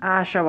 Acha.